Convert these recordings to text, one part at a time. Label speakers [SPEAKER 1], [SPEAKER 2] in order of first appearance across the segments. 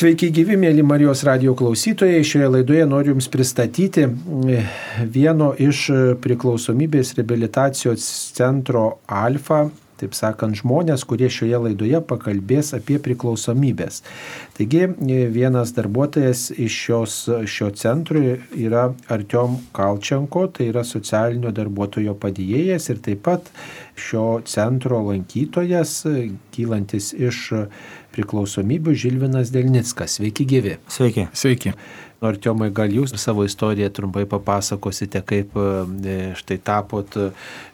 [SPEAKER 1] Sveiki gyvi, mėly Marijos radio klausytojai. Šioje laidoje noriu Jums pristatyti e, vieno iš priklausomybės rehabilitacijos centro Alfa taip sakant, žmonės, kurie šioje laidoje pakalbės apie priklausomybės. Taigi vienas darbuotojas iš šios, šio centro yra Artiom Kalčenko, tai yra socialinio darbuotojo padėjėjas ir taip pat šio centro lankytojas, kylantis iš priklausomybių Žilvinas Delnickas. Sveiki gyvi.
[SPEAKER 2] Sveiki.
[SPEAKER 1] Sveiki. Artiomai, gal jūs savo istoriją trumpai papasakosite, kaip e, štai tapot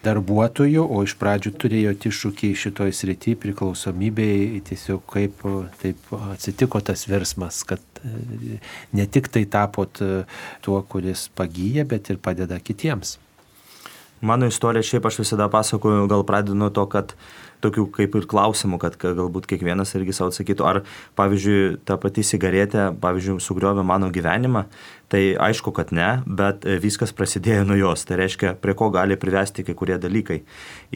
[SPEAKER 1] darbuotoju, o iš pradžių turėjote iššūkį šitoj srity priklausomybei, tiesiog kaip taip atsitiko tas virsmas, kad e, ne tik tai tapot e, tuo, kuris pagyja, bet ir padeda kitiems.
[SPEAKER 2] Mano istorija šiaip aš visada pasakoju, gal pradedu nuo to, kad tokių kaip ir klausimų, kad galbūt kiekvienas irgi savo atsakytų, ar pavyzdžiui ta pati cigaretė, pavyzdžiui, sugriovė mano gyvenimą, Tai aišku, kad ne, bet e, viskas prasidėjo nuo jos. Tai reiškia, prie ko gali privesti kai kurie dalykai.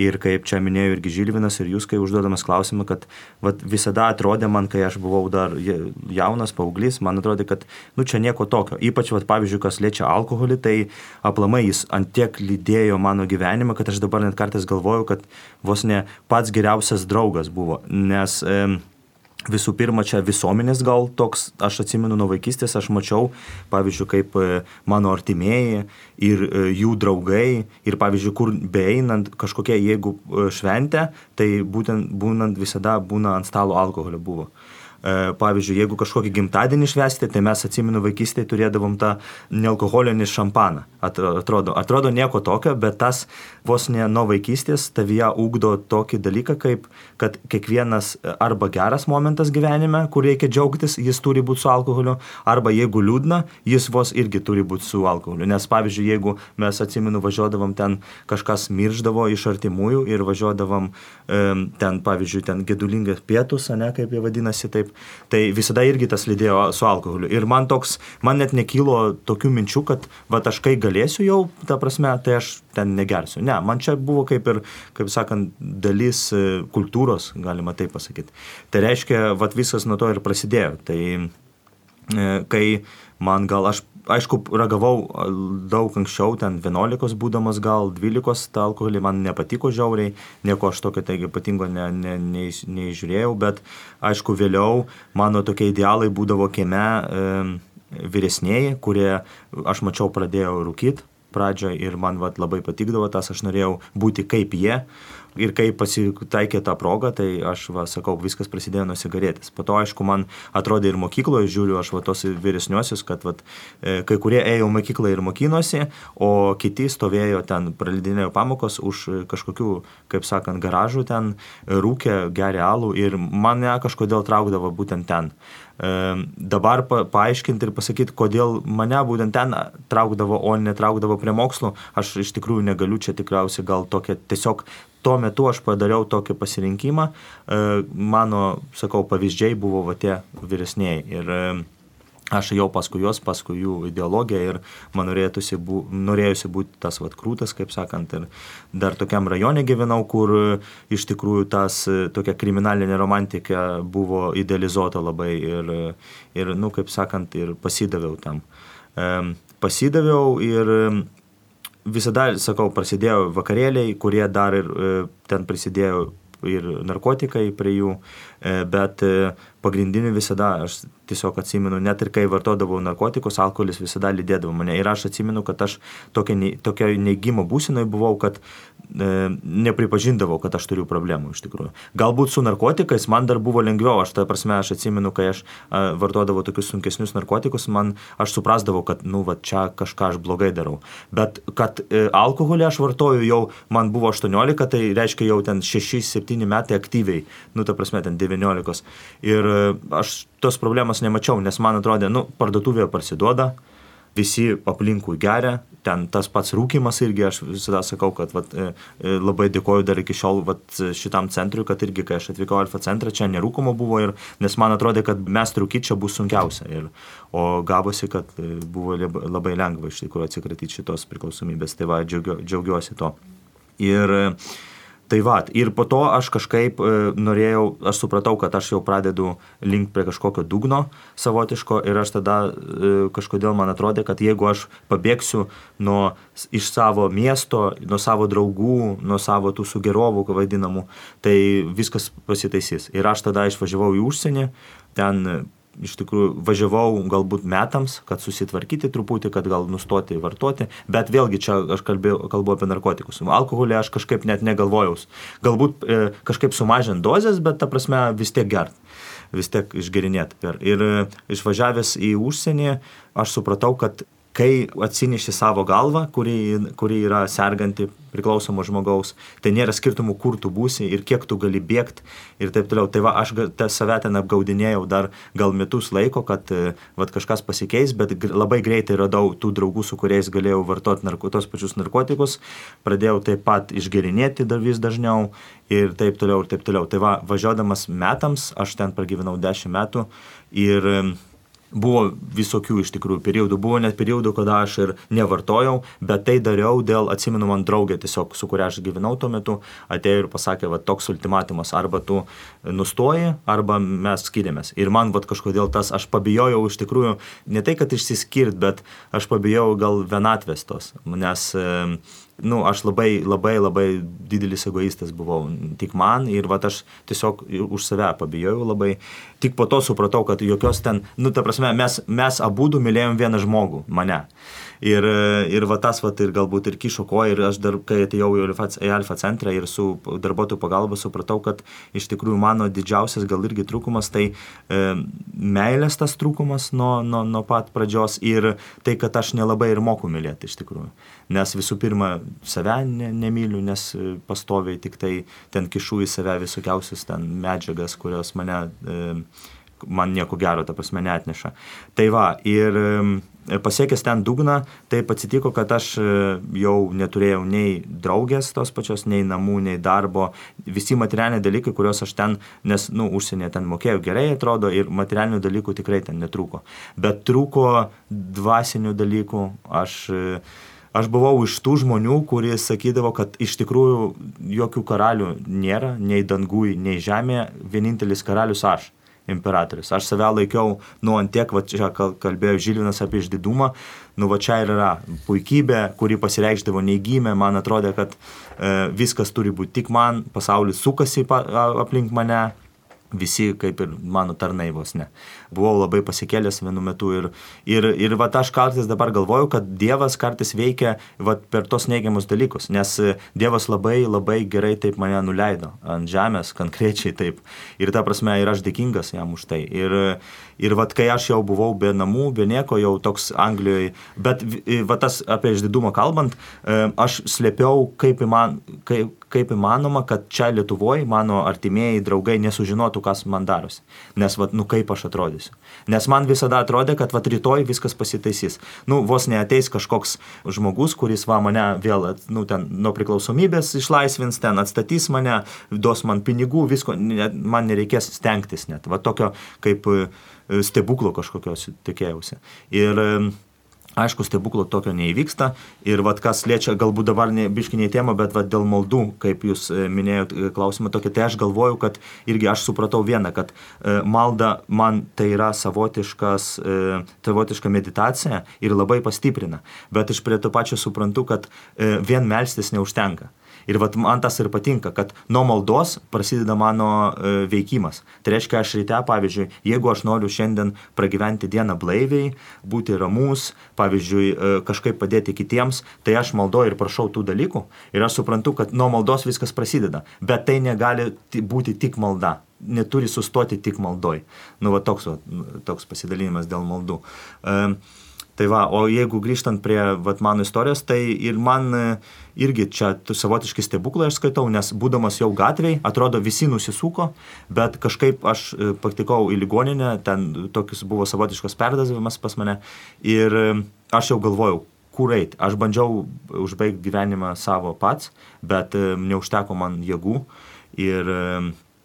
[SPEAKER 2] Ir kaip čia minėjo irgi Žilvinas ir jūs, kai užduodamas klausimą, kad vat, visada atrodė man, kai aš buvau dar jaunas paauglys, man atrodė, kad nu čia nieko tokio. Ypač, vat, pavyzdžiui, kas liečia alkoholį, tai aplamai jis antiek lydėjo mano gyvenimą, kad aš dabar net kartais galvoju, kad vos ne pats geriausias draugas buvo. Nes e, Visų pirma, čia visuomenės gal toks, aš atsimenu nuo vaikystės, aš mačiau, pavyzdžiui, kaip e, mano artimieji ir e, jų draugai, ir pavyzdžiui, kur beeinant kažkokia, jeigu e, šventė, tai būtent būnant visada būna ant stalo alkoholio buvo. E, pavyzdžiui, jeigu kažkokį gimtadienį švesti, tai mes atsimenu vaikystėje turėdavom tą nealkoholinį šampaną. Atrodo, atrodo nieko tokio, bet tas vos ne nuo vaikystės tavyje ugdo tokį dalyką, kaip kad kiekvienas arba geras momentas gyvenime, kur reikia džiaugtis, jis turi būti su alkoholiu, arba jeigu liūdna, jis vos irgi turi būti su alkoholiu. Nes pavyzdžiui, jeigu mes atsimenu važiuodavom ten kažkas mirždavo iš artimųjų ir važiuodavom ten, pavyzdžiui, ten gedulingas pietus, ne kaip jie vadinasi taip, taip. Tai visada irgi tas lydėjo su alkoholiu. Ir man toks, man net nekylo tokių minčių, kad va aš kai galėsiu jau, ta prasme, tai aš ten negersiu. Ne, man čia buvo kaip ir, kaip sakant, dalis e, kultūros, galima taip pasakyti. Tai reiškia, va visas nuo to ir prasidėjo. Tai e, kai man gal aš aišku, ragavau daug anksčiau, ten 11 būdamas, gal 12 tą alkoholį, man nepatiko žiauriai, nieko aš tokio taigi ypatingo ne, ne, ne, neižiūrėjau, bet aišku, vėliau mano tokie idealai būdavo kieme e, vyresnėji, kurie aš mačiau pradėjo rūkyti pradžioje ir man vat, labai patikdavo tas, aš norėjau būti kaip jie. Ir kai pasitaikė tą progą, tai aš, va, sakau, viskas prasidėjo nuo cigaretės. Po to, aišku, man atrodė ir mokykloje, žiūriu aš va tos vyresniosius, kad va, e, kai kurie ėjo mokyklą ir mokinosi, o kiti stovėjo ten, praleidinėjo pamokos už kažkokių, kaip sakant, garažų ten, rūkė, geria alų ir mane kažkodėl traukdavo būtent ten dabar pa, paaiškinti ir pasakyti, kodėl mane būtent ten traukdavo, o netraukdavo prie mokslo, aš iš tikrųjų negaliu čia tikriausiai gal tokia tiesiog tuo metu aš padariau tokį pasirinkimą, e, mano, sakau, pavyzdžiai buvo va tie vyresniai. Ir e, aš jau paskui juos, paskui jų ideologiją ir man norėjusi, bū, norėjusi būti tas vat krūtas, kaip sakant, ir dar tokiam rajone gyvenau, kur iš tikrųjų tas tokia kriminalinė romantika buvo idealizuota labai ir, ir nu, kaip sakant, ir pasidaviau tam. Pasidaviau ir visada, sakau, prasidėjo vakarėliai, kurie dar ir e, ten prisidėjo ir narkotikai prie jų, bet e, pagrindinį visada aš tiesiog atsimenu, net ir kai vartodavau narkotikus, alkoholis visada lydėdavo mane. Ir aš atsimenu, kad aš tokia, tokia neigimo būsinoje buvau, kad e, nepripažindavau, kad aš turiu problemų iš tikrųjų. Galbūt su narkotikais man dar buvo lengviau, aš tą prasme, aš atsimenu, kai aš e, vartodavau tokius sunkesnius narkotikus, man aš suprasdavau, kad, nu, va, čia kažką aš blogai darau. Bet kad e, alkoholį aš vartoju jau, man buvo 18, tai reiškia jau ten 6-7 metai aktyviai, nu, ta prasme, ten 19. Ir e, aš tos problemos nemačiau, nes man atrodė, nu, parduotuvėje parsiduoda, visi aplinkui geria, ten tas pats rūkimas irgi, aš visada sakau, kad vat, e, e, labai dėkoju dar iki šiol vat, šitam centrui, kad irgi, kai aš atvykau Alfa centrą, čia nerūkoma buvo, ir, nes man atrodė, kad mes trūkyti čia bus sunkiausia. Ir, o gavosi, kad buvo labai lengva iš tikrųjų atsikratyti šitos priklausomybės, tai va, džiaugiuosi to. Ir Tai va, ir po to aš kažkaip e, norėjau, aš supratau, kad aš jau pradedu link prie kažkokio dugno savotiško ir aš tada e, kažkodėl man atrodė, kad jeigu aš pabėgsiu nuo, iš savo miesto, nuo savo draugų, nuo savo tų sugerovų vadinamų, tai viskas pasitaisys. Ir aš tada išvažiavau į užsienį, ten iš tikrųjų važiavau galbūt metams, kad susitvarkyti truputį, kad gal nustoti vartoti, bet vėlgi čia aš kalbėjau, kalbu apie narkotikus. Alkoholį aš kažkaip net negalvojau. Galbūt e, kažkaip sumažint dozes, bet ta prasme vis tiek gert vis tiek išgerinėti. Ir e, išvažiavęs į užsienį, aš supratau, kad kai atsineši savo galvą, kuri, kuri yra serganti priklausomo žmogaus, tai nėra skirtumų, kur tu būsi ir kiek tu gali bėgti ir taip toliau. Tai va, aš ta, save ten apgaudinėjau dar gal metus laiko, kad va, kažkas pasikeis, bet labai greitai radau tų draugų, su kuriais galėjau vartoti narko, tos pačius narkotikus, pradėjau taip pat išgerinėti dar vis dažniau ir taip toliau ir taip toliau. Tai va, važiuodamas metams, aš ten pragyvenau 10 metų ir buvo visokių iš tikrųjų periodų. Buvo net periodų, kada aš ir nevartojau, bet tai dariau dėl, atsimenu, man draugė tiesiog, su kuria aš gyvenau tuo metu, atėjo ir pasakė, va toks ultimatumas, arba tu nustoji, arba mes skiriamės. Ir man va kažkodėl tas, aš pabijojau iš tikrųjų, ne tai, kad išsiskirt, bet aš pabijojau gal vienatvės tos, nes nu, aš labai, labai, labai didelis egoistas buvau tik man ir va aš tiesiog už save pabijojau labai. Tik po to supratau, kad jokios ten, nu, ta prasme, mes, mes abu du mylėjom vieną žmogų, mane. Ir, ir va tas, va, ir galbūt ir kišo koją, ir aš dar, kai atėjau į Alfa, į Alfa centrą ir su darbuotojų pagalba supratau, kad iš tikrųjų mano didžiausias gal irgi trūkumas, tai e, meilės tas trūkumas nuo, nuo, nuo pat pradžios ir tai, kad aš nelabai ir moku mylėti iš tikrųjų. Nes visų pirma, save ne, nemyliu, nes pastoviai tik tai ten kišu į save visokiausius ten medžiagas, kurios mane... E, man nieko gero, ta prasme, netneša. Tai va, ir pasiekęs ten dugną, taip atsitiko, kad aš e, jau neturėjau nei draugės tos pačios, nei namų, nei darbo. Visi materialiniai dalykai, kuriuos aš ten, nes, nu, užsienyje ten mokėjau gerai, atrodo, ir materialinių dalykų tikrai ten netrūko. Bet trūko dvasinių dalykų. Aš e, aš buvau iš tų žmonių, kurie sakydavo, kad iš tikrųjų jokių karalių nėra, nei dangui, nei žemėje, vienintelis karalius aš imperatorius. Aš save laikiau, nu, ant tiek, va čia kalbėjo Žilvinas apie išdidumą, nu, va čia ir yra puikybė, kuri pasireikšdavo neįgymė, man atrodė, kad e, viskas turi būti tik man, pasaulis sukasi pa, aplink mane, visi kaip ir mano tarnai vos ne. Buvau labai pasikėlęs vienu metu ir, ir, ir va, aš kartais dabar galvoju, kad Dievas kartais veikia va, per tos neigiamus dalykus, nes Dievas labai labai gerai taip mane nuleido ant žemės, konkrečiai taip. Ir ta prasme, ir aš dėkingas jam už tai. Ir, ir va, kai aš jau buvau be namų, be nieko, jau toks Anglijoje, bet va, tas apie išdidumą kalbant, e, aš slėpiau kaip, įman, kaip, kaip įmanoma, kad čia Lietuvoje mano artimieji draugai nesužinotų, kas man darosi. Nes, va, nu kaip aš atrodysiu. Nes man visada atrodė, kad va, rytoj viskas pasitaisys. Nu, vos neateis kažkoks žmogus, kuris va mane vėl, nu, ten nuo priklausomybės išlaisvins, ten atstatys mane, duos man pinigų, visko, man nereikės stengtis net. Va tokio kaip e, stebuklo kažkokios tikėjausi. Ir Aišku, stebuklo tokio neįvyksta ir vad kas liečia, galbūt dabar ne biškiniai tema, bet vad dėl maldų, kaip jūs e, minėjote e, klausimą tokį, tai aš galvoju, kad irgi aš supratau vieną, kad e, malda man tai yra savotiškas, savotiška meditacija ir labai pastiprina, bet aš prie to pačio suprantu, kad vien melstis neužtenka. Ir vat, man tas ir patinka, kad nuo maldos prasideda mano e, veikimas. Tai reiškia, aš ryte, pavyzdžiui, jeigu aš noriu šiandien pragyventi dieną blaiviai, būti ramus, pavyzdžiui, e, kažkaip padėti kitiems, tai aš maldoju ir prašau tų dalykų. Ir aš suprantu, kad nuo maldos viskas prasideda. Bet tai negali būti tik malda neturi sustoti tik maldoj. Nu, va toks, va, toks pasidalinimas dėl maldų. Uh, Tai va, o jeigu grįžtant prie vat, mano istorijos, tai ir man e, irgi čia savotiškai stebuklai aš skaitau, nes būdamas jau gatvėje, atrodo visi nusisuko, bet kažkaip aš e, praktikau į ligoninę, ten tokius buvo savotiškas perdavimas pas mane ir e, aš jau galvojau, kur eiti. Aš bandžiau užbaigti gyvenimą savo pats, bet neužteko man jėgų ir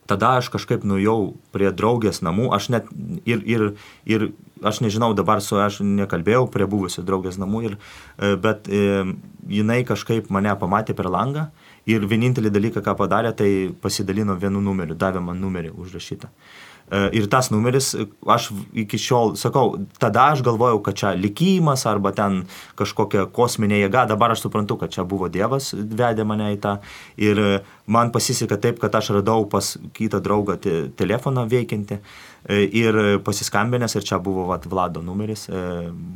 [SPEAKER 2] tada aš kažkaip nuėjau prie draugės namų, aš net ir, ir, ir aš nežinau, dabar su aš nekalbėjau prie buvusios draugės namų, ir, e, bet e, jinai kažkaip mane pamatė per langą ir vienintelį dalyką, ką padarė, tai pasidalino vienu numeriu, davė man numerį užrašytą. E, ir tas numeris, aš iki šiol sakau, tada aš galvojau, kad čia likimas arba ten kažkokia kosminė jėga, dabar aš suprantu, kad čia buvo Dievas, vedė mane į tą. Ir man pasisekė taip, kad aš radau pas kitą draugą te, telefoną veikiantį. E, ir pasiskambinęs, ir čia buvo vat, Vlado numeris, e,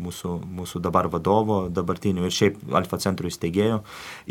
[SPEAKER 2] mūsų, mūsų dabar vadovo, dabartinių ir šiaip Alfa centrų įsteigėjų.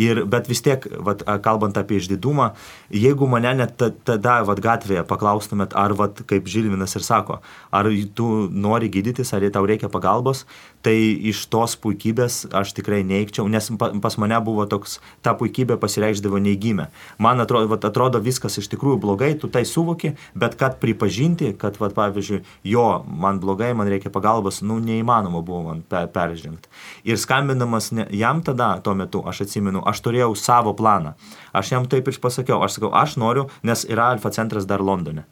[SPEAKER 2] Ir, bet vis tiek, vat, kalbant apie išdidumą, jeigu mane net tada vat, gatvėje paklaustumėt, ar, vat, kaip Žilvinas ir sako, ar tu nori gydytis, ar tau reikia pagalbos, tai iš tos puikybės aš tikrai neikčiau, nes pas mane buvo toks, ta puikybė pasireikšdavo neįgymė. Man atrodo, vat, atrodo viskas iš tikrųjų blogai, tu tai suvoki, bet kad pripažinti, kad vat, pavyzdžiui, jo, man blogai, man reikia pagalbos, nu neįmanoma buvo man pe, peržengti. Ir skambinamas ne, jam tada, tuo metu, aš atsimenu, aš turėjau savo planą. Aš jam taip ir pasakiau, aš sakau, aš noriu, nes yra Alfa centras dar Londone.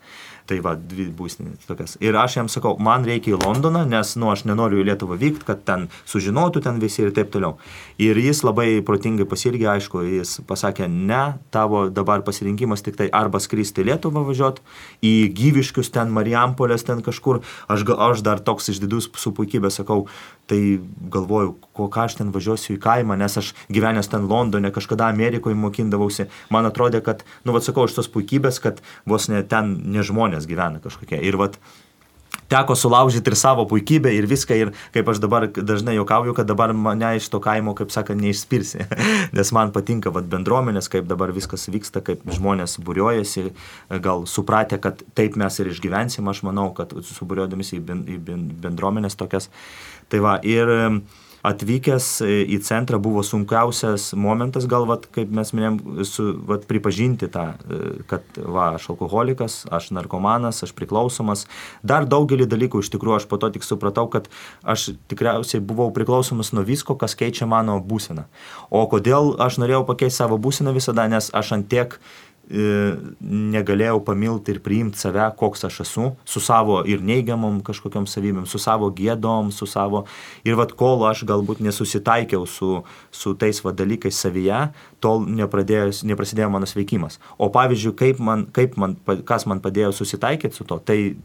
[SPEAKER 2] Tai va, dvi būstinės tokias. Ir aš jam sakau, man reikia į Londoną, nes, nu, aš nenoriu į Lietuvą vykti, kad ten sužinotų ten visi ir taip toliau. Ir jis labai protingai pasirgė, aišku, jis pasakė, ne, tavo dabar pasirinkimas tik tai arba skristi į Lietuvą važiuoti, į gyviškius ten, Marijampolės ten kažkur. Aš, aš dar toks išdidus su puikybė sakau, tai galvoju, ko ką aš ten važiuosiu į kaimą, nes aš gyvenęs ten Londone, kažkada Amerikoje mokindavausi. Man atrodė, kad, nu, vad sakau, iš tos puikybės, kad vos ne ten ne žmonės gyvena kažkokie. Ir vat, teko sulaužyti ir savo puikybę ir viską ir kaip aš dabar dažnai juokauju, kad dabar mane iš to kaimo, kaip sakant, neišspirsi, nes man patinka vat, bendruomenės, kaip dabar viskas vyksta, kaip žmonės būriojasi, gal supratę, kad taip mes ir išgyvensim, aš manau, kad subūriuodamis į bendruomenės tokias. Tai va, ir atvykęs į centrą buvo sunkiausias momentas, gal, vat, kaip mes minėjom, su, vat, pripažinti tą, kad va, aš alkoholikas, aš narkomanas, aš priklausomas. Dar daugelį dalykų iš tikrųjų aš po to tik supratau, kad aš tikriausiai buvau priklausomas nuo visko, kas keičia mano būseną. O kodėl aš norėjau pakeisti savo būseną visada, nes aš ant tiek negalėjau pamilti ir priimti save, koks aš esu, su savo ir neigiamom kažkokiam savybėm, su savo gėdom, su savo... Ir vad kol aš galbūt nesusitaikiau su, su tais va dalykais savyje, tol neprasidėjo mano sveikimas. O pavyzdžiui, kaip man, kaip man, kas man padėjo susitaikyti su to, tai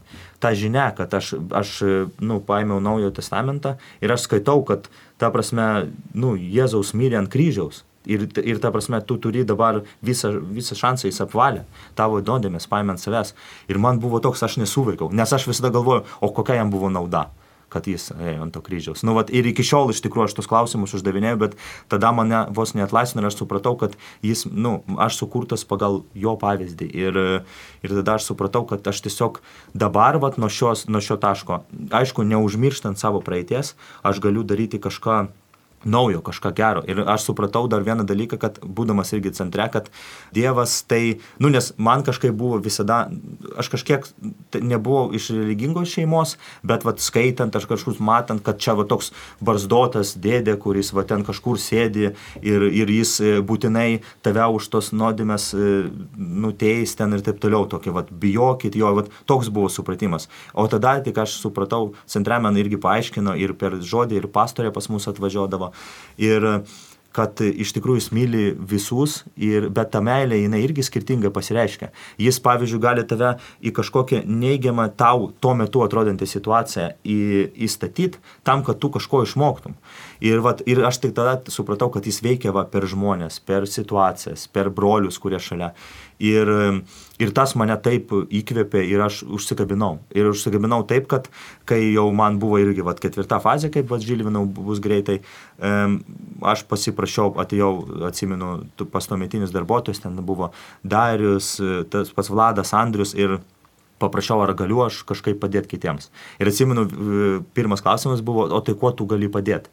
[SPEAKER 2] ta žinia, kad aš, aš nu, paėmiau naujojo testamentą ir aš skaitau, kad ta prasme, nu, Jėzaus mirė ant kryžiaus Ir, ir ta prasme, tu turi dabar visą, visą šansą, jis apvalė tavo nuodėmės, paėmė ant savęs. Ir man buvo toks, aš nesuveikau, nes aš visada galvoju, o kokia jam buvo nauda kad jis ėjo ant to kryžiaus. Nu, vat, ir iki šiol iš tikrųjų aš tos klausimus uždavinėjau, bet tada mane vos neatlaisvino ir aš supratau, kad jis, nu, aš sukurtas pagal jo pavyzdį. Ir, ir tada aš supratau, kad aš tiesiog dabar, vat, nuo, šios, nuo šio taško, aišku, neužmirštant savo praeities, aš galiu daryti kažką naujo, kažką gero. Ir aš supratau dar vieną dalyką, kad būdamas irgi centre, kad Dievas tai, nu nes man kažkaip buvo visada, aš kažkiek nebuvau iš religingos šeimos, bet vad skaitant, aš kažkur matant, kad čia va toks barzdotas dėdė, kuris va ten kažkur sėdi ir, ir jis e, būtinai tave už tos nuodėmės e, nuteis ten ir taip toliau, tokie va bijokit jo, va toks buvo supratimas. O tada tik aš supratau, centre man irgi paaiškino ir per žodį, ir pastorė pas mus atvažiuodavo Ir kad iš tikrųjų jis myli visus, ir, bet ta meilė jinai irgi skirtingai pasireiškia. Jis, pavyzdžiui, gali tave į kažkokią neigiamą tau tuo metu atrodantį situaciją įstatyti tam, kad tu kažko išmoktum. Ir, vat, ir aš tik tada supratau, kad jis veikia va, per žmonės, per situacijas, per brolius, kurie šalia. Ir, ir tas mane taip įkvėpė ir aš užsikabinau. Ir užsikabinau taip, kad kai jau man buvo irgi vat, ketvirta fazė, kaip vas žilvinau bus greitai, um, aš pasiprašiau, atėjau, atsimenu, pas tuometinius darbuotojus, ten buvo Darius, tas pats Vladas, Andrius ir paprašiau, ar galiu aš kažkaip padėti kitiems. Ir atsimenu, pirmas klausimas buvo, o tai kuo tu gali padėti?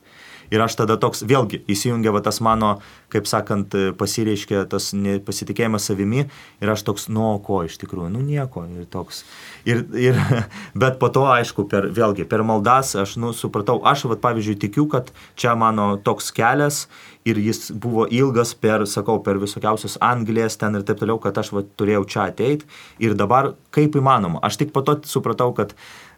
[SPEAKER 2] Ir aš tada toks, vėlgi, įsijungia va tas mano, kaip sakant, pasireiškia tas pasitikėjimas savimi ir aš toks, nu, ko iš tikrųjų, nu, nieko. Ir toks. Ir, ir, bet po to, aišku, per, vėlgi, per maldas aš, nu, supratau, aš, va, pavyzdžiui, tikiu, kad čia mano toks kelias ir jis buvo ilgas per, sakau, per visokiausius Anglijas ten ir taip toliau, kad aš va, turėjau čia ateiti ir dabar kaip įmanoma. Aš tik po to supratau, kad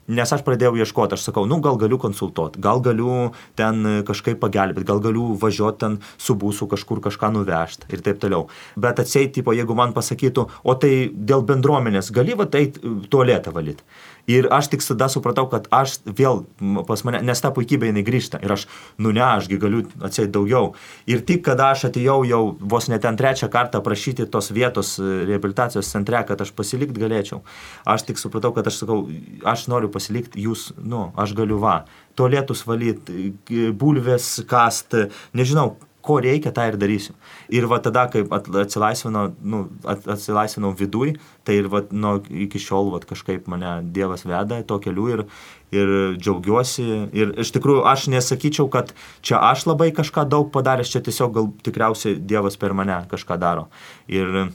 [SPEAKER 2] Nes aš pradėjau ieškoti, aš sakau, nu gal galiu konsultuoti, gal galiu ten kažkaip pagelbėti, gal galiu važiuoti ten su būsu kažkur kažką nuvežti ir taip toliau. Bet atseit, tipo, jeigu man pasakytų, o tai dėl bendruomenės gali va tai tualetą valyti. Ir aš tik tada supratau, kad aš vėl pas mane, nes ta puikybė jinai grįžta. Ir aš, nu ne, ašgi galiu atsėti daugiau. Ir tik kada aš atėjau jau vos net ten trečią kartą prašyti tos vietos e, rehabilitacijos centre, kad aš pasilikti galėčiau, aš tik supratau, kad aš sakau, aš noriu pasilikti, jūs, nu, aš galiu va, tualetus valyti, bulvės kast, nežinau, ko reikia, tą ir darysiu. Ir va tada, kai atsilaisvinau, nu, atsilaisvinau viduj, tai ir va, nu, iki šiol va, kažkaip mane Dievas veda to keliu ir, ir džiaugiuosi. Ir iš tikrųjų aš nesakyčiau, kad čia aš labai kažką daug padaręs, čia tiesiog gal tikriausiai Dievas per mane kažką daro. Ir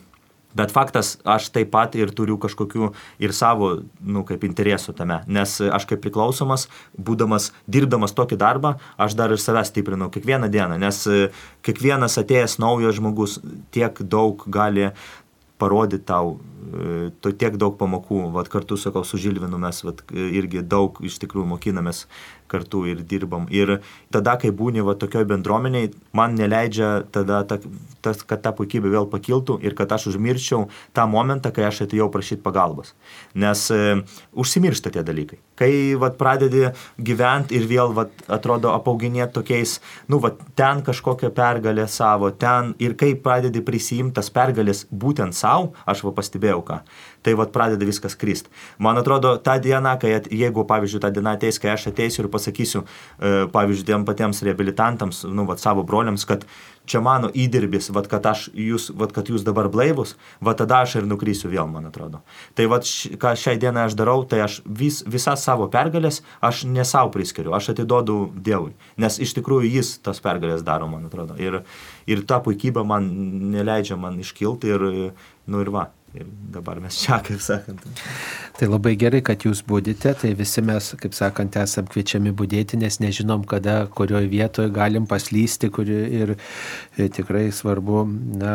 [SPEAKER 2] Bet faktas, aš taip pat ir turiu kažkokių ir savo, nu, kaip interesų tame. Nes aš kaip priklausomas, būdamas, dirbdamas tokį darbą, aš dar ir save stiprinau kiekvieną dieną. Nes kiekvienas atėjęs naujas žmogus tiek daug gali parodyti tau e, to tiek daug pamokų. Vat kartu, sakau, su Žilvinu mes vat, irgi daug iš tikrųjų mokinamės kartu ir dirbam. Ir tada, kai būni va tokioj bendruomeniai, man neleidžia tada, ta, tas, kad ta puikybė vėl pakiltų ir kad aš užmirščiau tą momentą, kai aš atėjau prašyti pagalbos. Nes e, užsimiršta tie dalykai. Kai vat, pradedi gyventi ir vėl vat, atrodo apauginėti tokiais, nu, vat, ten kažkokią pergalę savo, ten ir kai pradedi prisijimti tas pergalės būtent savo, aš va pastebėjau ką, tai vat pradeda viskas krist. Man atrodo, tą dieną, kai, jeigu, pavyzdžiui, tą dieną ateis, kai aš ateisiu ir pasakysiu, e, pavyzdžiui, tiem patiems reabilitantams, nu, vat savo broliams, kad čia mano įdirbis, vat, kad, aš, jūs, vat, kad jūs dabar blaivus, va tada aš ir nukrysiu vėl, man atrodo. Tai vat, š, ką šiai dienai aš darau, tai aš vis, visas savo pergalės aš ne savo priskiriu, aš atiduodu Dievui, nes iš tikrųjų jis tas pergalės daro, man atrodo. Ir, ir ta puikybė man neleidžia man iškilti ir, nu ir va. Ir dabar mes čia, kaip sakant.
[SPEAKER 1] Tai labai gerai, kad jūs būdite, tai visi mes, kaip sakant, esam kviečiami būdėti, nes nežinom, kada, kurioje vietoje galim paslysti kuri, ir, ir tikrai svarbu na,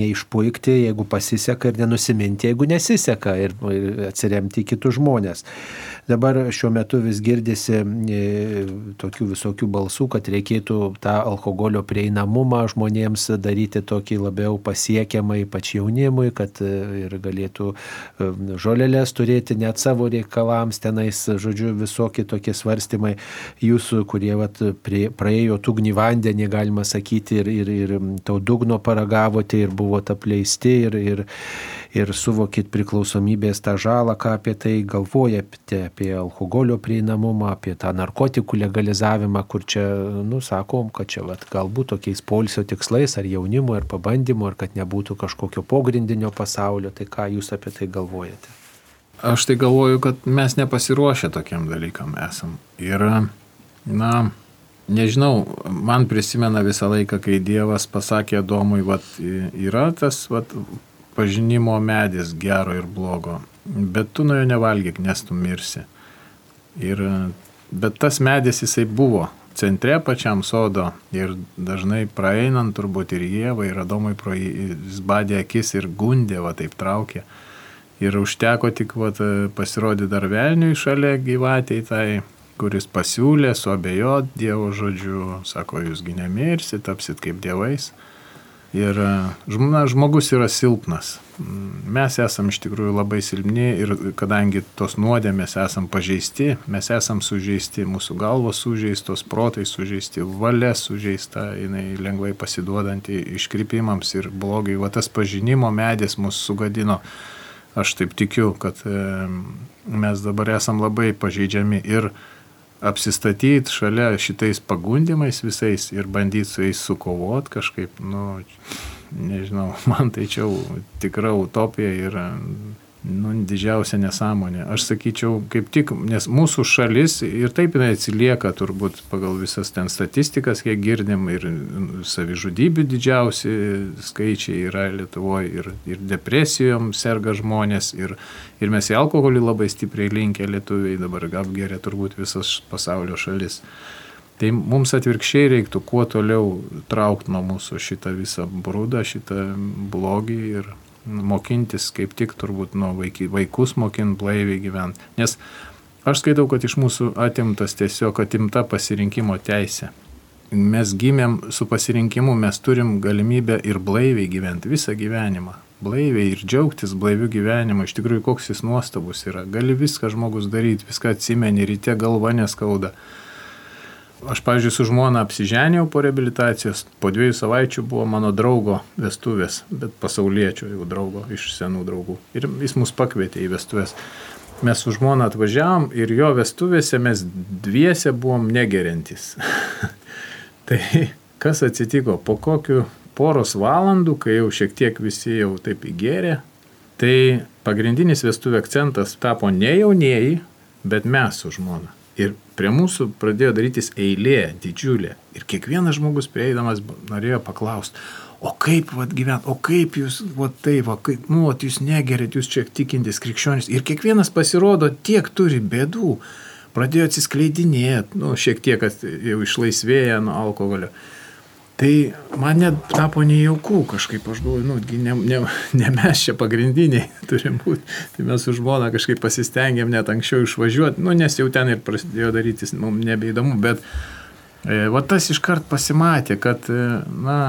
[SPEAKER 1] neišpuikti, jeigu pasiseka ir nenusiminti, jeigu nesiseka ir, ir atsiremti į kitus žmonės. Dabar šiuo metu vis girdisi e, tokių visokių balsų, kad reikėtų tą alkoholio prieinamumą žmonėms daryti tokį labiau pasiekiamą, ypač jaunimui, kad e, ir galėtų e, žolelės turėti net savo reikalams, tenais, žodžiu, visokie tokie svarstymai. Jūsų, kurie vat, prie, praėjo tugnį vandenį, galima sakyti, ir, ir, ir to dugno paragavote ir buvote apleisti ir, ir, ir suvokit priklausomybės tą žalą, ką apie tai galvojate, apie alkoholio prieinamumą, apie tą narkotikų legalizavimą, kur čia, nu, sakom, kad čia vat, galbūt tokiais polsio tikslais ar jaunimo, ar pabandymo, ar kad nebūtų kažkokio pogrindinio pasaulio. Tai ką jūs apie tai galvojate?
[SPEAKER 3] Aš tai galvoju, kad mes nepasiruošę tokiam dalykam esam. Ir, na, nežinau, man prisimena visą laiką, kai Dievas pasakė Domui, vat, yra tas vat, pažinimo medis gero ir blogo, bet tu nuo jo nevalgyk, nes tu mirsi. Ir, bet tas medis jisai buvo centre pačiam sodo ir dažnai praeinant turbūt ir Jėvai, ir Adomai pro jis badė akis ir gundė, va taip traukė. Ir užteko tik va, pasirodyti dar velniui šalia gyvatėjai tai, kuris pasiūlė, suabejot Dievo žodžiu, sako, jūsgi nemirsi, tapsit kaip dievais. Ir na, žmogus yra silpnas. Mes esam iš tikrųjų labai silpni ir kadangi tos nuodėmės esam pažeisti, mes esam sužeisti, mūsų galvos sužeistos, protai sužeisti, valia sužeista, jinai lengvai pasiduodanti iškrypimams ir blogai. Va tas pažinimo medis mus sugadino. Aš taip tikiu, kad mes dabar esam labai pažeidžiami ir apsistatyti šalia šitais pagundimais visais ir bandyti su jais sukovot kažkaip, nu, nežinau, man tai čia tikra utopija ir nu, didžiausia nesąmonė. Aš sakyčiau, kaip tik, nes mūsų šalis ir taip jinai atsilieka turbūt pagal visas ten statistikas, kiek girdim, ir savižudybių didžiausi skaičiai yra Lietuvoje, ir, ir depresijom serga žmonės, ir, ir mes į alkoholį labai stipriai linkę lietuviai, dabar apgeria turbūt visas pasaulio šalis. Tai mums atvirkščiai reiktų kuo toliau traukti nuo mūsų šitą visą brūdą, šitą blogį ir mokintis kaip tik turbūt nuo vaiky, vaikus mokinti blaiviai gyventi. Nes aš skaitau, kad iš mūsų atimtas tiesiog atimta pasirinkimo teisė. Mes gimėm su pasirinkimu, mes turim galimybę ir blaiviai gyventi visą gyvenimą. Blaiviai ir džiaugtis blaiviu gyvenimu, iš tikrųjų koks jis nuostabus yra. Gali viską žmogus daryti, viską atsimeni, ryte galva neskauda. Aš, pavyzdžiui, su žmona apsiženėjau po rehabilitacijos, po dviejų savaičių buvo mano draugo vestuvės, bet pasaulietčio jau draugo iš senų draugų. Ir jis mus pakvietė į vestuvės. Mes su žmona atvažiavom ir jo vestuvėse mes dviese buvom negerintis. tai kas atsitiko? Po kokiu poros valandų, kai jau šiek tiek visi jau taip įgėrė, tai pagrindinis vestuvių akcentas tapo ne jaunieji, bet mes su žmona. Ir prie mūsų pradėjo darytis eilė didžiulė. Ir kiekvienas žmogus prieidamas norėjo paklausti, o kaip vat gyvent, o kaip jūs, va taip, va, kaip, nu, vat jūs negerit, jūs čia tikintis krikščionis. Ir kiekvienas pasirodo tiek turi bėdų, pradėjo atsiskleidinėti, nu, šiek tiek jau išlaisvėję nuo alkoholio. Tai man net tapo nejaukų kažkaip, aš galvoju, nu, ne, ne, ne mes čia pagrindiniai turim būti. Tai mes su žmona kažkaip pasistengėm net anksčiau išvažiuoti, nu, nes jau ten ir prasidėjo darytis, mums nebeįdomu, bet e, va tas iškart pasimatė, kad, e, na,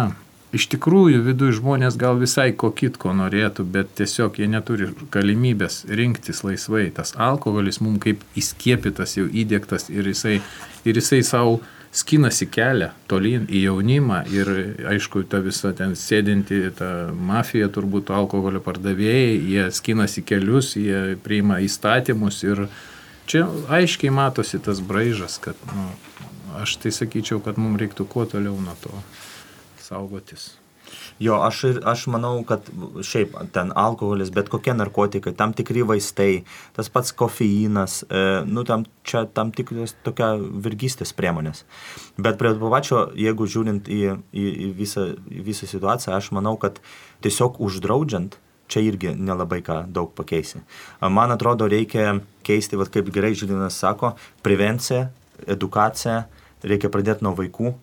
[SPEAKER 3] iš tikrųjų viduje žmonės gal visai ko kitko norėtų, bet tiesiog jie neturi galimybės rinktis laisvai. Tas alkoholis mums kaip įskiepytas, jau įdėktas ir jisai, ir jisai savo skinasi kelią tolyn į jaunimą ir aišku, ta visa ten sėdinti, ta mafija turbūt alkoholio pardavėjai, jie skinasi kelius, jie priima įstatymus ir čia aiškiai matosi tas braižas, kad nu, aš tai sakyčiau, kad mums reiktų kuo toliau nuo to saugotis.
[SPEAKER 2] Jo, aš, ir, aš manau, kad šiaip ten alkoholis, bet kokie narkotikai, tam tikri vaistai, tas pats kofeinas, e, nu, tam, čia tam tikras tokia virgystės priemonės. Bet prie to pačio, jeigu žiūrint į, į, į, visą, į visą situaciją, aš manau, kad tiesiog uždraudžiant, čia irgi nelabai ką daug pakeisi. Man atrodo, reikia keisti, vat, kaip gerai Žilinas sako, prevenciją, edukaciją, reikia pradėti nuo vaikų,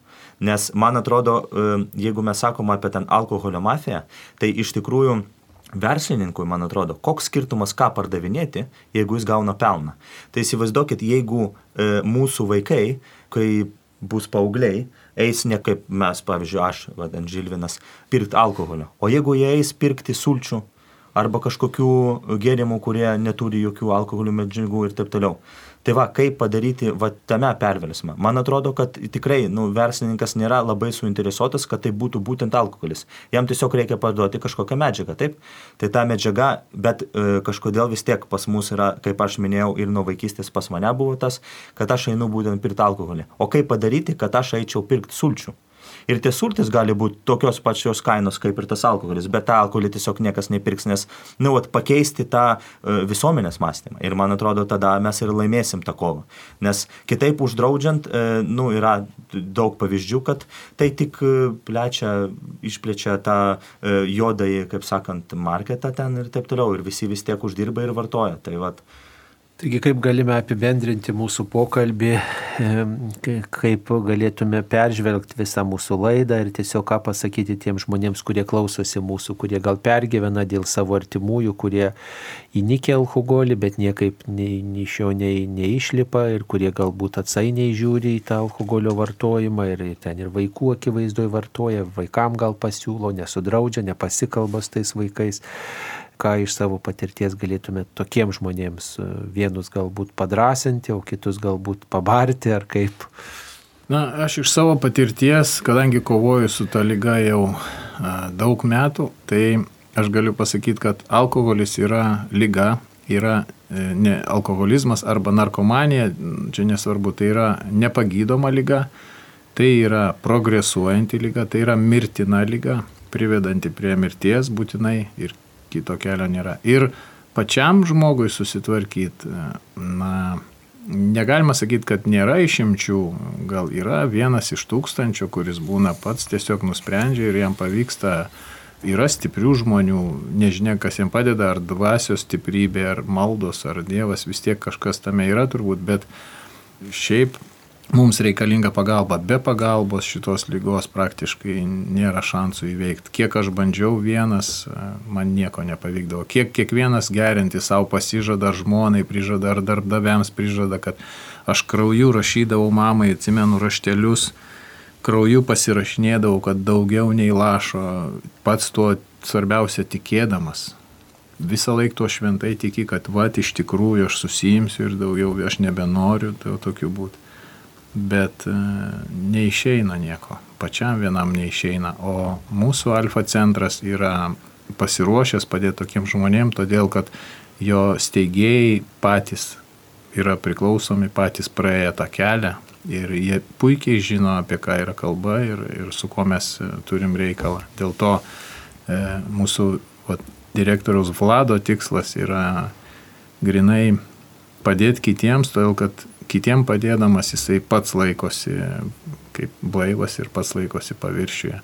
[SPEAKER 2] Nes man atrodo, e, jeigu mes sakom apie ten alkoholio mafiją, tai iš tikrųjų verslininkui, man atrodo, koks skirtumas ką pardavinėti, jeigu jis gauna pelną. Tai įsivaizduokit, jeigu e, mūsų vaikai, kai bus paaugliai, eis ne kaip mes, pavyzdžiui, aš, vadant Žilvinas, pirkti alkoholio, o jeigu jie eis pirkti sulčių arba kažkokių gėrimų, kurie neturi jokių alkoholio medžiagų ir taip toliau. Tai va, kaip padaryti va tame perversmą. Man atrodo, kad tikrai nu, verslininkas nėra labai suinteresuotas, kad tai būtų būtent alkoholis. Jam tiesiog reikia parduoti kažkokią medžiagą, taip? Tai ta medžiaga, bet e, kažkodėl vis tiek pas mus yra, kaip aš minėjau, ir nuo vaikystės pas mane buvo tas, kad aš einu būtent pirkti alkoholį. O kaip padaryti, kad aš eičiau pirkti sulčių? Ir tie sultis gali būti tokios pačios kainos kaip ir tas alkoholis, bet tą alkoholį tiesiog niekas nepirks, nes, nu, vat, pakeisti tą uh, visuomenės mąstymą. Ir man atrodo, tada mes ir laimėsim tą kovą. Nes kitaip uždraudžiant, uh, nu, yra daug pavyzdžių, kad tai tik uh, plečia, išplečia tą juodąjį, kaip sakant, marketą ten ir taip toliau. Ir visi vis tiek uždirba ir vartoja. Tai vat,
[SPEAKER 1] Taigi kaip galime apibendrinti mūsų pokalbį, kaip galėtume peržvelgti visą mūsų laidą ir tiesiog ką pasakyti tiems žmonėms, kurie klausosi mūsų, kurie gal pergyvena dėl savo artimųjų, kurie įnikė alkoholį, bet niekaip nei, iš jo nei, neišlipa ir kurie galbūt atsainiai žiūri į tą alkoholio vartojimą ir ten ir vaikų akivaizdoje vartoja, vaikam gal pasiūlo, nesudraudžia, nepasikalba su tais vaikais ką iš savo patirties galėtumėt tokiems žmonėms e, vienus galbūt padrasinti, o kitus galbūt pabarti ar kaip?
[SPEAKER 3] Na, aš iš savo patirties, kadangi kovoju su ta lyga jau a, daug metų, tai aš galiu pasakyti, kad alkoholis yra lyga, yra e, ne alkoholizmas arba narkomanija, čia nesvarbu, tai yra nepagydoma lyga, tai yra progresuojanti lyga, tai yra mirtina lyga, privedanti prie mirties būtinai ir kito kelio nėra. Ir pačiam žmogui susitvarkyti, na, negalima sakyti, kad nėra išimčių, gal yra vienas iš tūkstančių, kuris būna pats tiesiog nusprendžia ir jam pavyksta, yra stiprių žmonių, nežinia, kas jam padeda, ar dvasios stiprybė, ar maldos, ar Dievas, vis tiek kažkas tame yra turbūt, bet šiaip mums reikalinga pagalba. Be pagalbos šitos lygos praktiškai nėra šansų įveikti. Kiek aš bandžiau vienas, man nieko nepavykdavo. Kiek kiekvienas gerinti savo pasižada, ar žmonai prižada, ar darbdaviams prižada, kad aš krauju rašydavau mamai, atsimenu raštelius, krauju pasirašinėdavau, kad daugiau nei lašo, pats tuo svarbiausia tikėdamas. Visą laiką tuo šventai tiki, kad va, iš tikrųjų aš susijimsiu ir daugiau aš nebenoriu tai tokiu būti bet e, neišeina nieko, pačiam vienam neišeina, o mūsų alfa centras yra pasiruošęs padėti tokiem žmonėm, todėl kad jo steigėjai patys yra priklausomi, patys praėję tą kelią ir jie puikiai žino, apie ką yra kalba ir, ir su kuo mes e, turim reikalą. Dėl to e, mūsų va, direktoriaus Vlado tikslas yra grinai padėti kitiems, todėl kad kitiem padėdamas jisai pats laikosi kaip blaivas ir pats laikosi paviršiuje.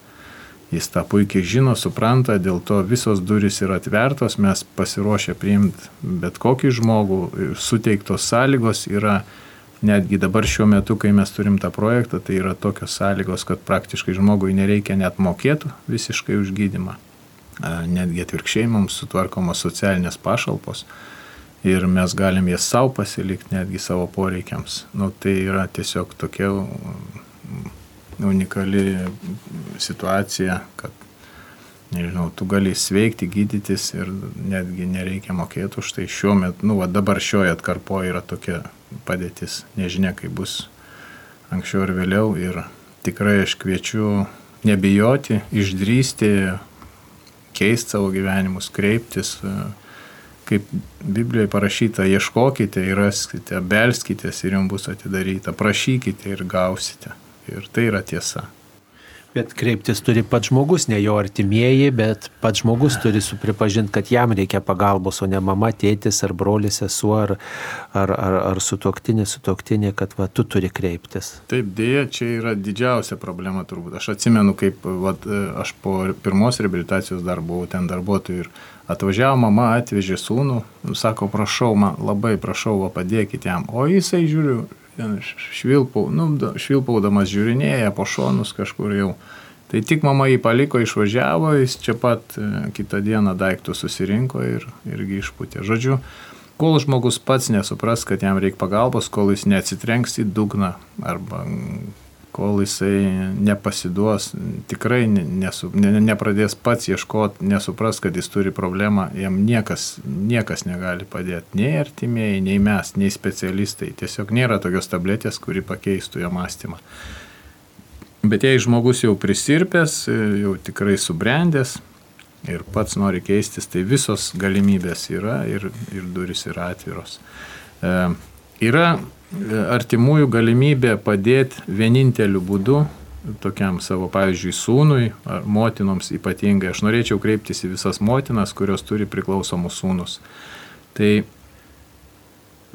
[SPEAKER 3] Jis tą puikiai žino, supranta, dėl to visos durys yra atvertos, mes pasiruošę priimti bet kokį žmogų, suteiktos sąlygos yra, netgi dabar šiuo metu, kai mes turim tą projektą, tai yra tokios sąlygos, kad praktiškai žmogui nereikia net mokėtų visiškai už gydimą. Netgi atvirkščiai mums sutvarkomos socialinės pašalpos ir mes galim jas savo pasilikti netgi savo poreikiams. Nu, tai yra tiesiog tokia mm, unikali situacija, kad nežinau, tu gali sveikti, gydytis ir netgi nereikia mokėti už tai šiuo metu, nu, va, dabar šioje atkarpoje yra tokia padėtis, nežinia, kaip bus anksčiau ir vėliau ir tikrai aš kviečiu nebijoti, išdrysti, keisti savo gyvenimus, kreiptis, uh, kaip Biblijoje parašyta, ieškokite ir raskite, belskitės ir jums bus atidaryta, prašykite ir gausite. Ir tai yra tiesa.
[SPEAKER 1] Bet kreiptis turi pats žmogus, ne jo artimieji, bet pats žmogus turi supripažinti, kad jam reikia pagalbos, o ne mama, tėtis ar brolis, sesuo ar, ar, ar, ar sutoktinė, sutoktinė, kad va, tu turi kreiptis.
[SPEAKER 3] Taip, dėja, čia yra didžiausia problema turbūt. Aš atsimenu, kaip va, aš po pirmos reabilitacijos dar buvau ten darbuotojų ir Atvažiavo mama, atvežė sūnų, sako, prašau, man labai prašau, va, padėkite jam. O jisai žiūriu, švilpau, nu, švilpaudamas žiūrinėja po šonus kažkur jau. Tai tik mama jį paliko, išvažiavo, jis čia pat e, kitą dieną daiktų susirinko ir irgi išputė. Žodžiu, kol žmogus pats nesupras, kad jam reikia pagalbos, kol jis neatsitrenks į dugną arba kol jisai nepasiduos, tikrai nesu, ne, nepradės pats ieškoti, nesupras, kad jis turi problemą, jam niekas, niekas negali padėti. Nei artimieji, nei mes, nei specialistai. Tiesiog nėra tokios tabletės, kuri pakeistų jo mąstymą. Bet jei žmogus jau prisirpęs, jau tikrai subrendęs ir pats nori keistis, tai visos galimybės yra ir, ir duris yra atviros. E, yra artimųjų galimybė padėti vieninteliu būdu tokiam savo, pavyzdžiui, sūnui ar motinoms ypatingai. Aš norėčiau kreiptis į visas motinas, kurios turi priklausomus sūnus. Tai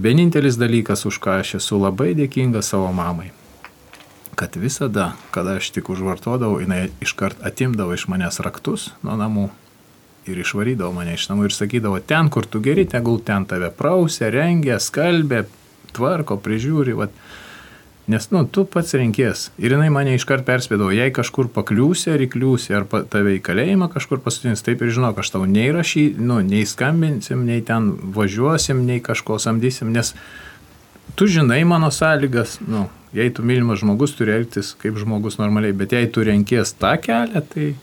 [SPEAKER 3] vienintelis dalykas, už ką aš esu labai dėkingas savo mamai, kad visada, kada aš tik užvartodavau, jinai iškart atimdavo iš manęs raktus nuo namų ir išvarydavo mane iš namų ir sakydavo, ten, kur tu geri, tegul ten tave prausė, rengė, skalbė, tvarko, prižiūri, vat, nes, nu, tu pats renkės. Ir jinai mane iškart perspėdavo, jei kažkur pakliūsi ar įkliūsi, ar tave į kalėjimą kažkur pasutins, taip ir žinok, aš tau nei rašy, nu, nei skambinsim, nei ten važiuosim, nei kažko samdysim, nes tu žinai mano sąlygas, nu, jei tu mylimas žmogus turi elgtis kaip žmogus normaliai, bet jei tu renkies tą kelią, tai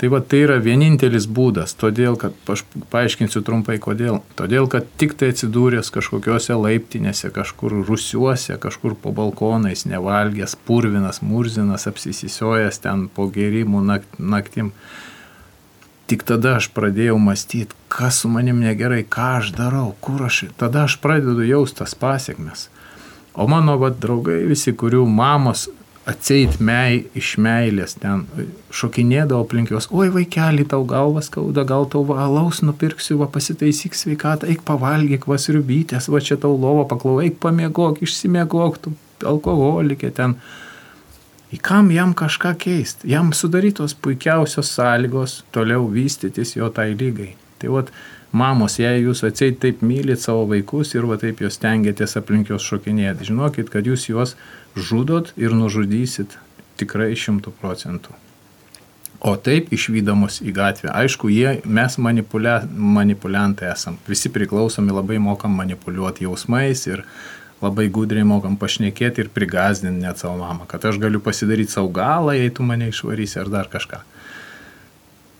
[SPEAKER 3] Tai va tai yra vienintelis būdas, todėl, kad aš paaiškinsiu trumpai kodėl. Todėl, kad tik tai atsidūręs kažkokiuose laiptinėse, kažkur rusiuose, kažkur po balkonais, nevalgęs, purvinas, murzinas, apsisisiojęs ten po gerimų naktim, tik tada aš pradėjau mąstyti, kas su manim negerai, ką aš darau, kur aš. Tada aš pradedu jaustas pasiekmes. O mano va, draugai, visi, kurių mamos atseit mei, iš meilės ten šokinėdavo aplink juos, oi vaikeli, tau galvas skauda, gal tau valaus nupirksiu, va pasitaisyk sveikatą, eik pavalgyk, va sriubytės, va čia tau lovo paklau, eik pamiegok, išsimiegok, tu alkoholikė ten. Į kam jam kažką keisti? Jam sudarytos puikiausios sąlygos toliau vystytis jo tai lygai. Tai vat, mamos, jei jūs atseit taip mylit savo vaikus ir va taip jūs tengiatės aplink juos šokinėti, žinokit, kad jūs juos žudot ir nužudysit tikrai šimtų procentų. O taip išvydamos į gatvę. Aišku, jie, mes manipulia, manipuliantai esam. Visi priklausomi labai mokam manipuliuoti jausmais ir labai gudriai mokam pašnekėti ir prigazdinti net savo mamą, kad aš galiu pasidaryti savo galą, jei tu mane išvarysi ar dar kažką.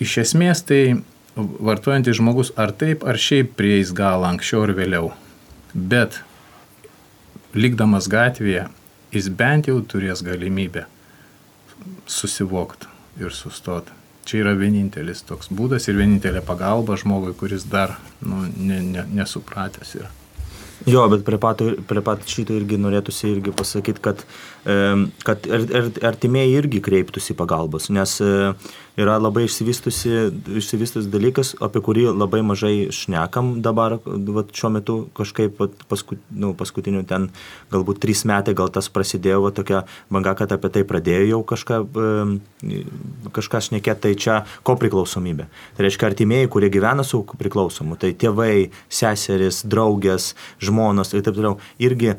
[SPEAKER 3] Iš esmės tai vartojantis žmogus ar taip ar šiaip prieis galą anksčiau ar vėliau. Bet likdamas gatvėje, jis bent jau turės galimybę susivokti ir sustoti. Čia yra vienintelis toks būdas ir vienintelė pagalba žmogui, kuris dar nu, ne, ne, nesupratęs yra.
[SPEAKER 2] Jo, bet prie pat, prie pat šito irgi norėtųsi irgi pasakyti, kad, kad artimieji irgi kreiptųsi pagalbos, nes yra labai išsivystus dalykas, apie kurį labai mažai šnekam dabar, vat, šiuo metu kažkaip vat, pasku, nu, paskutiniu ten galbūt trys metai gal tas prasidėjo, vat, tokia banga, kad apie tai pradėjo jau kažką, kažką šnekėti, tai čia ko priklausomybė. Tai reiškia artimieji, kurie gyvena su priklausomu, tai tėvai, seseris, draugės, žmonos ir taip toliau, irgi e,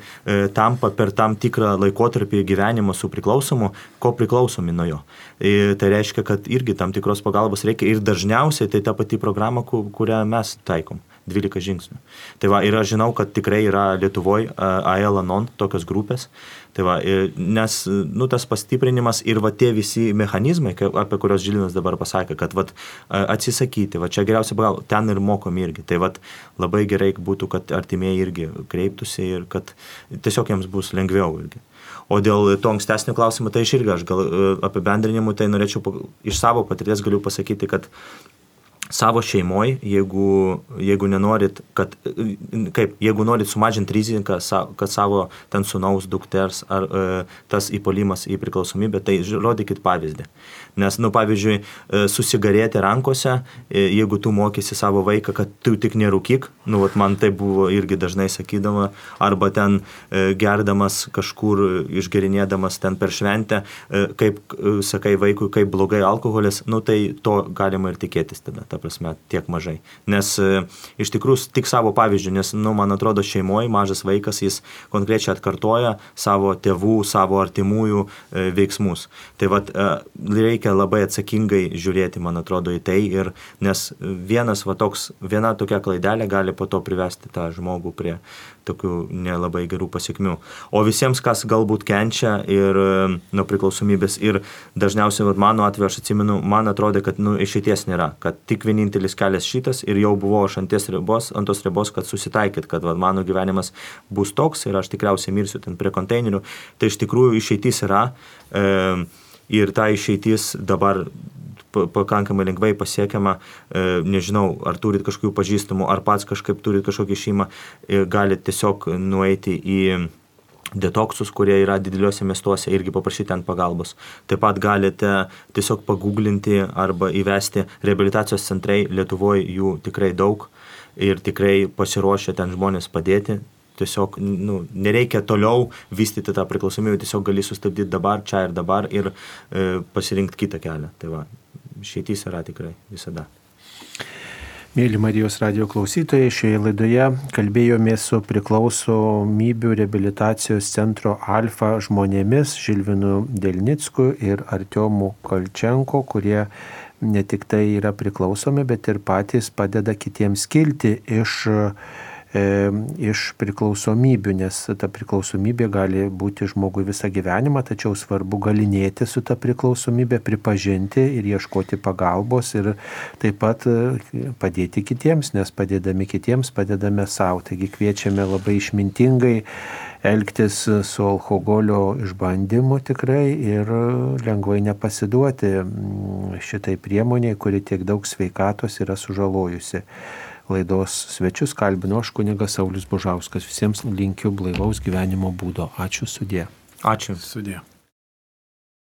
[SPEAKER 2] tampa per tam tikrą laikotarpį gyvenimo su priklausomu, ko priklausomi nuo jo. E, tai reiškia, kad irgi tam tikros pagalbos reikia ir dažniausiai tai ta pati programa, kurią mes taikom. 12 žingsnių. Tai va, ir aš žinau, kad tikrai yra Lietuvoje AEL Anon tokios grupės. Tai va, nes nu, tas pastiprinimas ir va tie visi mechanizmai, apie kuriuos Žilinas dabar pasakė, kad va, atsisakyti, va čia geriausia pagalba, ten ir mokom irgi. Tai va, labai gerai būtų, kad artimieji irgi kreiptųsi ir kad tiesiog jiems bus lengviau irgi. O dėl to ankstesnio klausimo, tai aš irgi aš gal e, apibendrinimu, tai norėčiau iš savo patirties galiu pasakyti, kad savo šeimoje, jeigu, jeigu nenorit, kad, kaip, jeigu norit sumažinti riziką, kad savo ten sunaus dukters ar e, tas įpolimas į priklausomybę, tai rodykit pavyzdį. Nes, nu, pavyzdžiui, e, susigarėti rankose, e, jeigu tu mokysi savo vaiką, kad tu tik nerūkyk, nu, vat, man tai buvo irgi dažnai sakydama, arba ten e, gerdamas kažkur, išgerinėdamas ten per šventę, kaip sakai vaikui, kaip blogai alkoholis, nu, tai to galima ir tikėtis tada. Ta prasme, tiek mažai. Nes iš tikrųjų tik savo pavyzdžių, nes, nu, man atrodo, šeimoje mažas vaikas, jis konkrečiai atkartoja savo tėvų, savo artimųjų veiksmus. Tai vad, e, reikia labai atsakingai žiūrėti, man atrodo, į tai, ir, nes vienas, va, toks, viena tokia klaidelė gali po to privesti tą žmogų prie tokių nelabai gerų pasiekmių. O visiems, kas galbūt kenčia ir nuo priklausomybės ir dažniausiai, vat, mano atveju, aš atsimenu, man atrodo, kad nu, išeities nėra, kad tik vienintelis kelias šitas ir jau buvau aš ant ribos, ant tos ribos, kad susitaikyt, kad vat, mano gyvenimas bus toks ir aš tikriausiai mirsiu ten prie konteinerių. Tai iš tikrųjų išeitis yra e, ir ta išeitis dabar pakankamai lengvai pasiekiama, e, nežinau, ar turit kažkokių pažįstamų, ar pats kažkaip turit kažkokį šeimą, e, galite tiesiog nueiti į detoksus, kurie yra dideliuose miestuose, irgi paprašyti ten pagalbos. Taip pat galite tiesiog paguglinti arba įvesti rehabilitacijos centrai, Lietuvoje jų tikrai daug ir tikrai pasiruošę ten žmonės padėti. Tiesiog nu, nereikia toliau vystyti tą priklausomybę, tiesiog gali sustabdyti dabar, čia ir dabar ir e, pasirinkti kitą kelią. Tai va, išeitys yra tikrai visada.
[SPEAKER 1] Mėly Marijos radio klausytojai, šioje laidoje kalbėjome su priklausomybių rehabilitacijos centro Alfa žmonėmis Žilvinu Delnicku ir Artiomu Kolčenko, kurie ne tik tai yra priklausomi, bet ir patys padeda kitiems kilti iš e, iš priklausomybių, nes ta priklausomybė gali būti žmogui visą gyvenimą, tačiau svarbu galinėti su ta priklausomybė, pripažinti ir ieškoti pagalbos ir taip pat e, padėti kitiems, nes padėdami kitiems padedame savo. Taigi kviečiame labai išmintingai elgtis su alkoholio išbandymu tikrai ir lengvai nepasiduoti šitai priemoniai, kuri tiek daug sveikatos yra sužalojusi laidos svečius kalbino aš kunigas Saulis Bužauskas. Visiems linkiu blaivaus gyvenimo būdo. Ačiū sudė.
[SPEAKER 2] Ačiū
[SPEAKER 3] sudė.